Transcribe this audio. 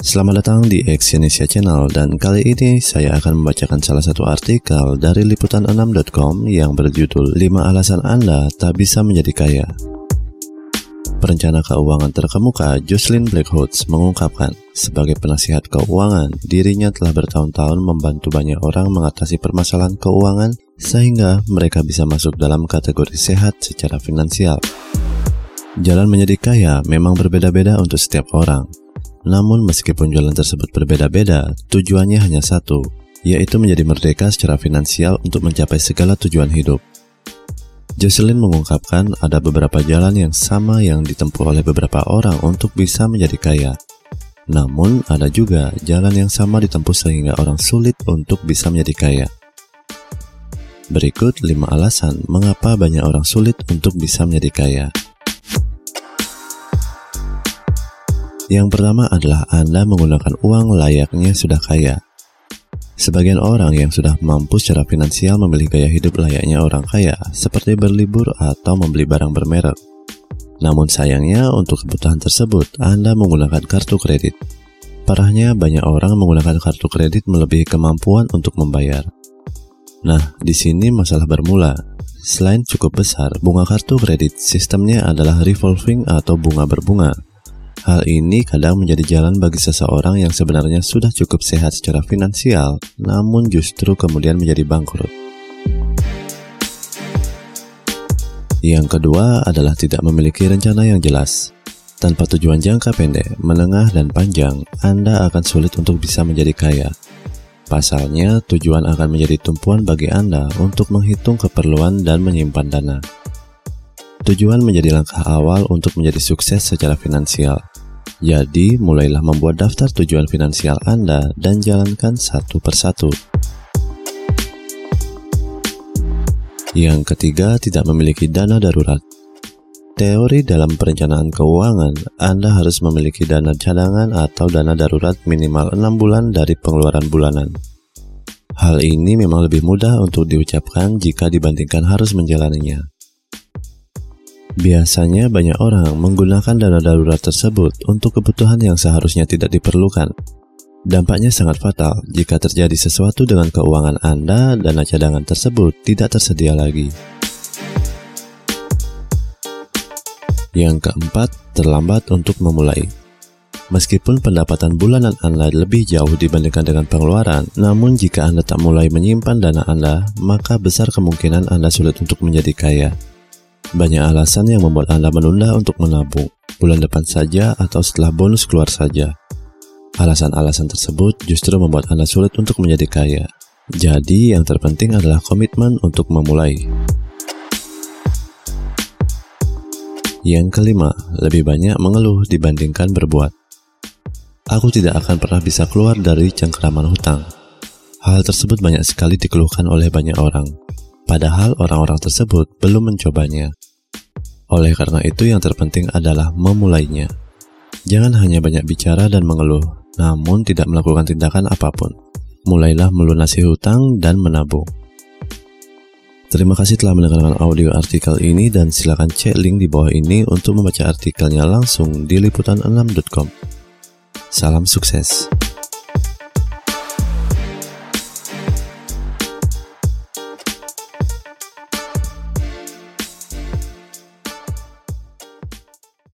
Selamat datang di Exyonesia Channel dan kali ini saya akan membacakan salah satu artikel dari liputan6.com yang berjudul 5 alasan Anda tak bisa menjadi kaya. Perencana keuangan terkemuka Jocelyn Blackhoods mengungkapkan, sebagai penasihat keuangan, dirinya telah bertahun-tahun membantu banyak orang mengatasi permasalahan keuangan sehingga mereka bisa masuk dalam kategori sehat secara finansial. Jalan menjadi kaya memang berbeda-beda untuk setiap orang, namun meskipun jalan tersebut berbeda-beda, tujuannya hanya satu, yaitu menjadi merdeka secara finansial untuk mencapai segala tujuan hidup. Jocelyn mengungkapkan ada beberapa jalan yang sama yang ditempuh oleh beberapa orang untuk bisa menjadi kaya. Namun, ada juga jalan yang sama ditempuh sehingga orang sulit untuk bisa menjadi kaya. Berikut 5 alasan mengapa banyak orang sulit untuk bisa menjadi kaya. Yang pertama adalah Anda menggunakan uang layaknya sudah kaya. Sebagian orang yang sudah mampu secara finansial memilih gaya hidup layaknya orang kaya, seperti berlibur atau membeli barang bermerek. Namun sayangnya untuk kebutuhan tersebut, Anda menggunakan kartu kredit. Parahnya banyak orang menggunakan kartu kredit melebihi kemampuan untuk membayar. Nah, di sini masalah bermula. Selain cukup besar, bunga kartu kredit sistemnya adalah revolving atau bunga berbunga Hal ini kadang menjadi jalan bagi seseorang yang sebenarnya sudah cukup sehat secara finansial, namun justru kemudian menjadi bangkrut. Yang kedua adalah tidak memiliki rencana yang jelas. Tanpa tujuan jangka pendek, menengah, dan panjang, Anda akan sulit untuk bisa menjadi kaya. Pasalnya, tujuan akan menjadi tumpuan bagi Anda untuk menghitung keperluan dan menyimpan dana. Tujuan menjadi langkah awal untuk menjadi sukses secara finansial. Jadi, mulailah membuat daftar tujuan finansial Anda dan jalankan satu persatu. Yang ketiga, tidak memiliki dana darurat. Teori dalam perencanaan keuangan, Anda harus memiliki dana cadangan atau dana darurat minimal 6 bulan dari pengeluaran bulanan. Hal ini memang lebih mudah untuk diucapkan jika dibandingkan harus menjalaninya. Biasanya banyak orang menggunakan dana darurat tersebut untuk kebutuhan yang seharusnya tidak diperlukan. Dampaknya sangat fatal jika terjadi sesuatu dengan keuangan Anda, dana cadangan tersebut tidak tersedia lagi. Yang keempat, terlambat untuk memulai. Meskipun pendapatan bulanan Anda lebih jauh dibandingkan dengan pengeluaran, namun jika Anda tak mulai menyimpan dana Anda, maka besar kemungkinan Anda sulit untuk menjadi kaya. Banyak alasan yang membuat Anda menunda untuk menabung, bulan depan saja atau setelah bonus keluar saja. Alasan-alasan tersebut justru membuat Anda sulit untuk menjadi kaya. Jadi, yang terpenting adalah komitmen untuk memulai. Yang kelima, lebih banyak mengeluh dibandingkan berbuat. Aku tidak akan pernah bisa keluar dari cengkeraman hutang. Hal tersebut banyak sekali dikeluhkan oleh banyak orang, padahal orang-orang tersebut belum mencobanya. Oleh karena itu, yang terpenting adalah memulainya. Jangan hanya banyak bicara dan mengeluh, namun tidak melakukan tindakan apa pun. Mulailah melunasi hutang dan menabung. Terima kasih telah mendengarkan audio artikel ini dan silakan cek link di bawah ini untuk membaca artikelnya langsung di liputan6.com. Salam sukses.